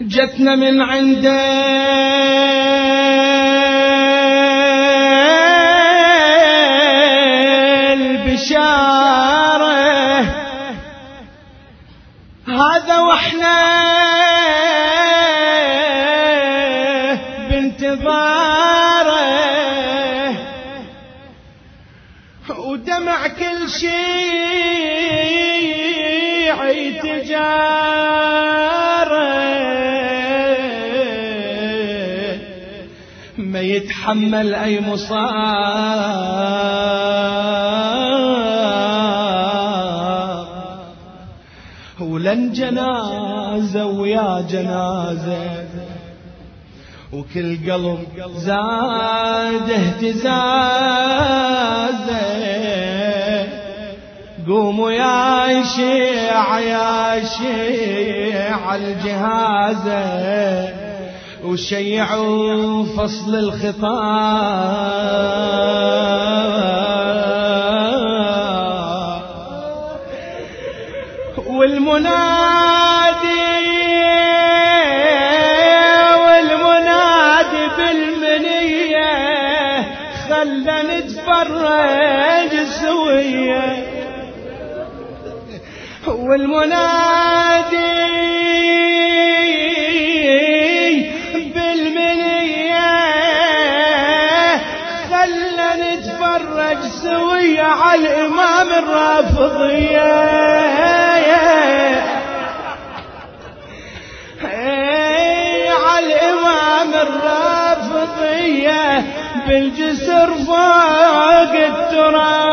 جتنا من عنده البشارة. هذا وإحنا بانتظاره ودمع كل شيء تجاره ما يتحمل أي مصاب. ولن جنازة ويا جنازة وكل قلب زاد اهتزازة. قوموا يا شيع يا شيع الجهازة. وشيعوا فصل الخطاب. والمنادي والمنادي بالمنية خلنا نتفرج سوية. والمنادي نتفرج سوية على الإمام الرافضية. على الإمام الرافضية بالجسر فوق التراب.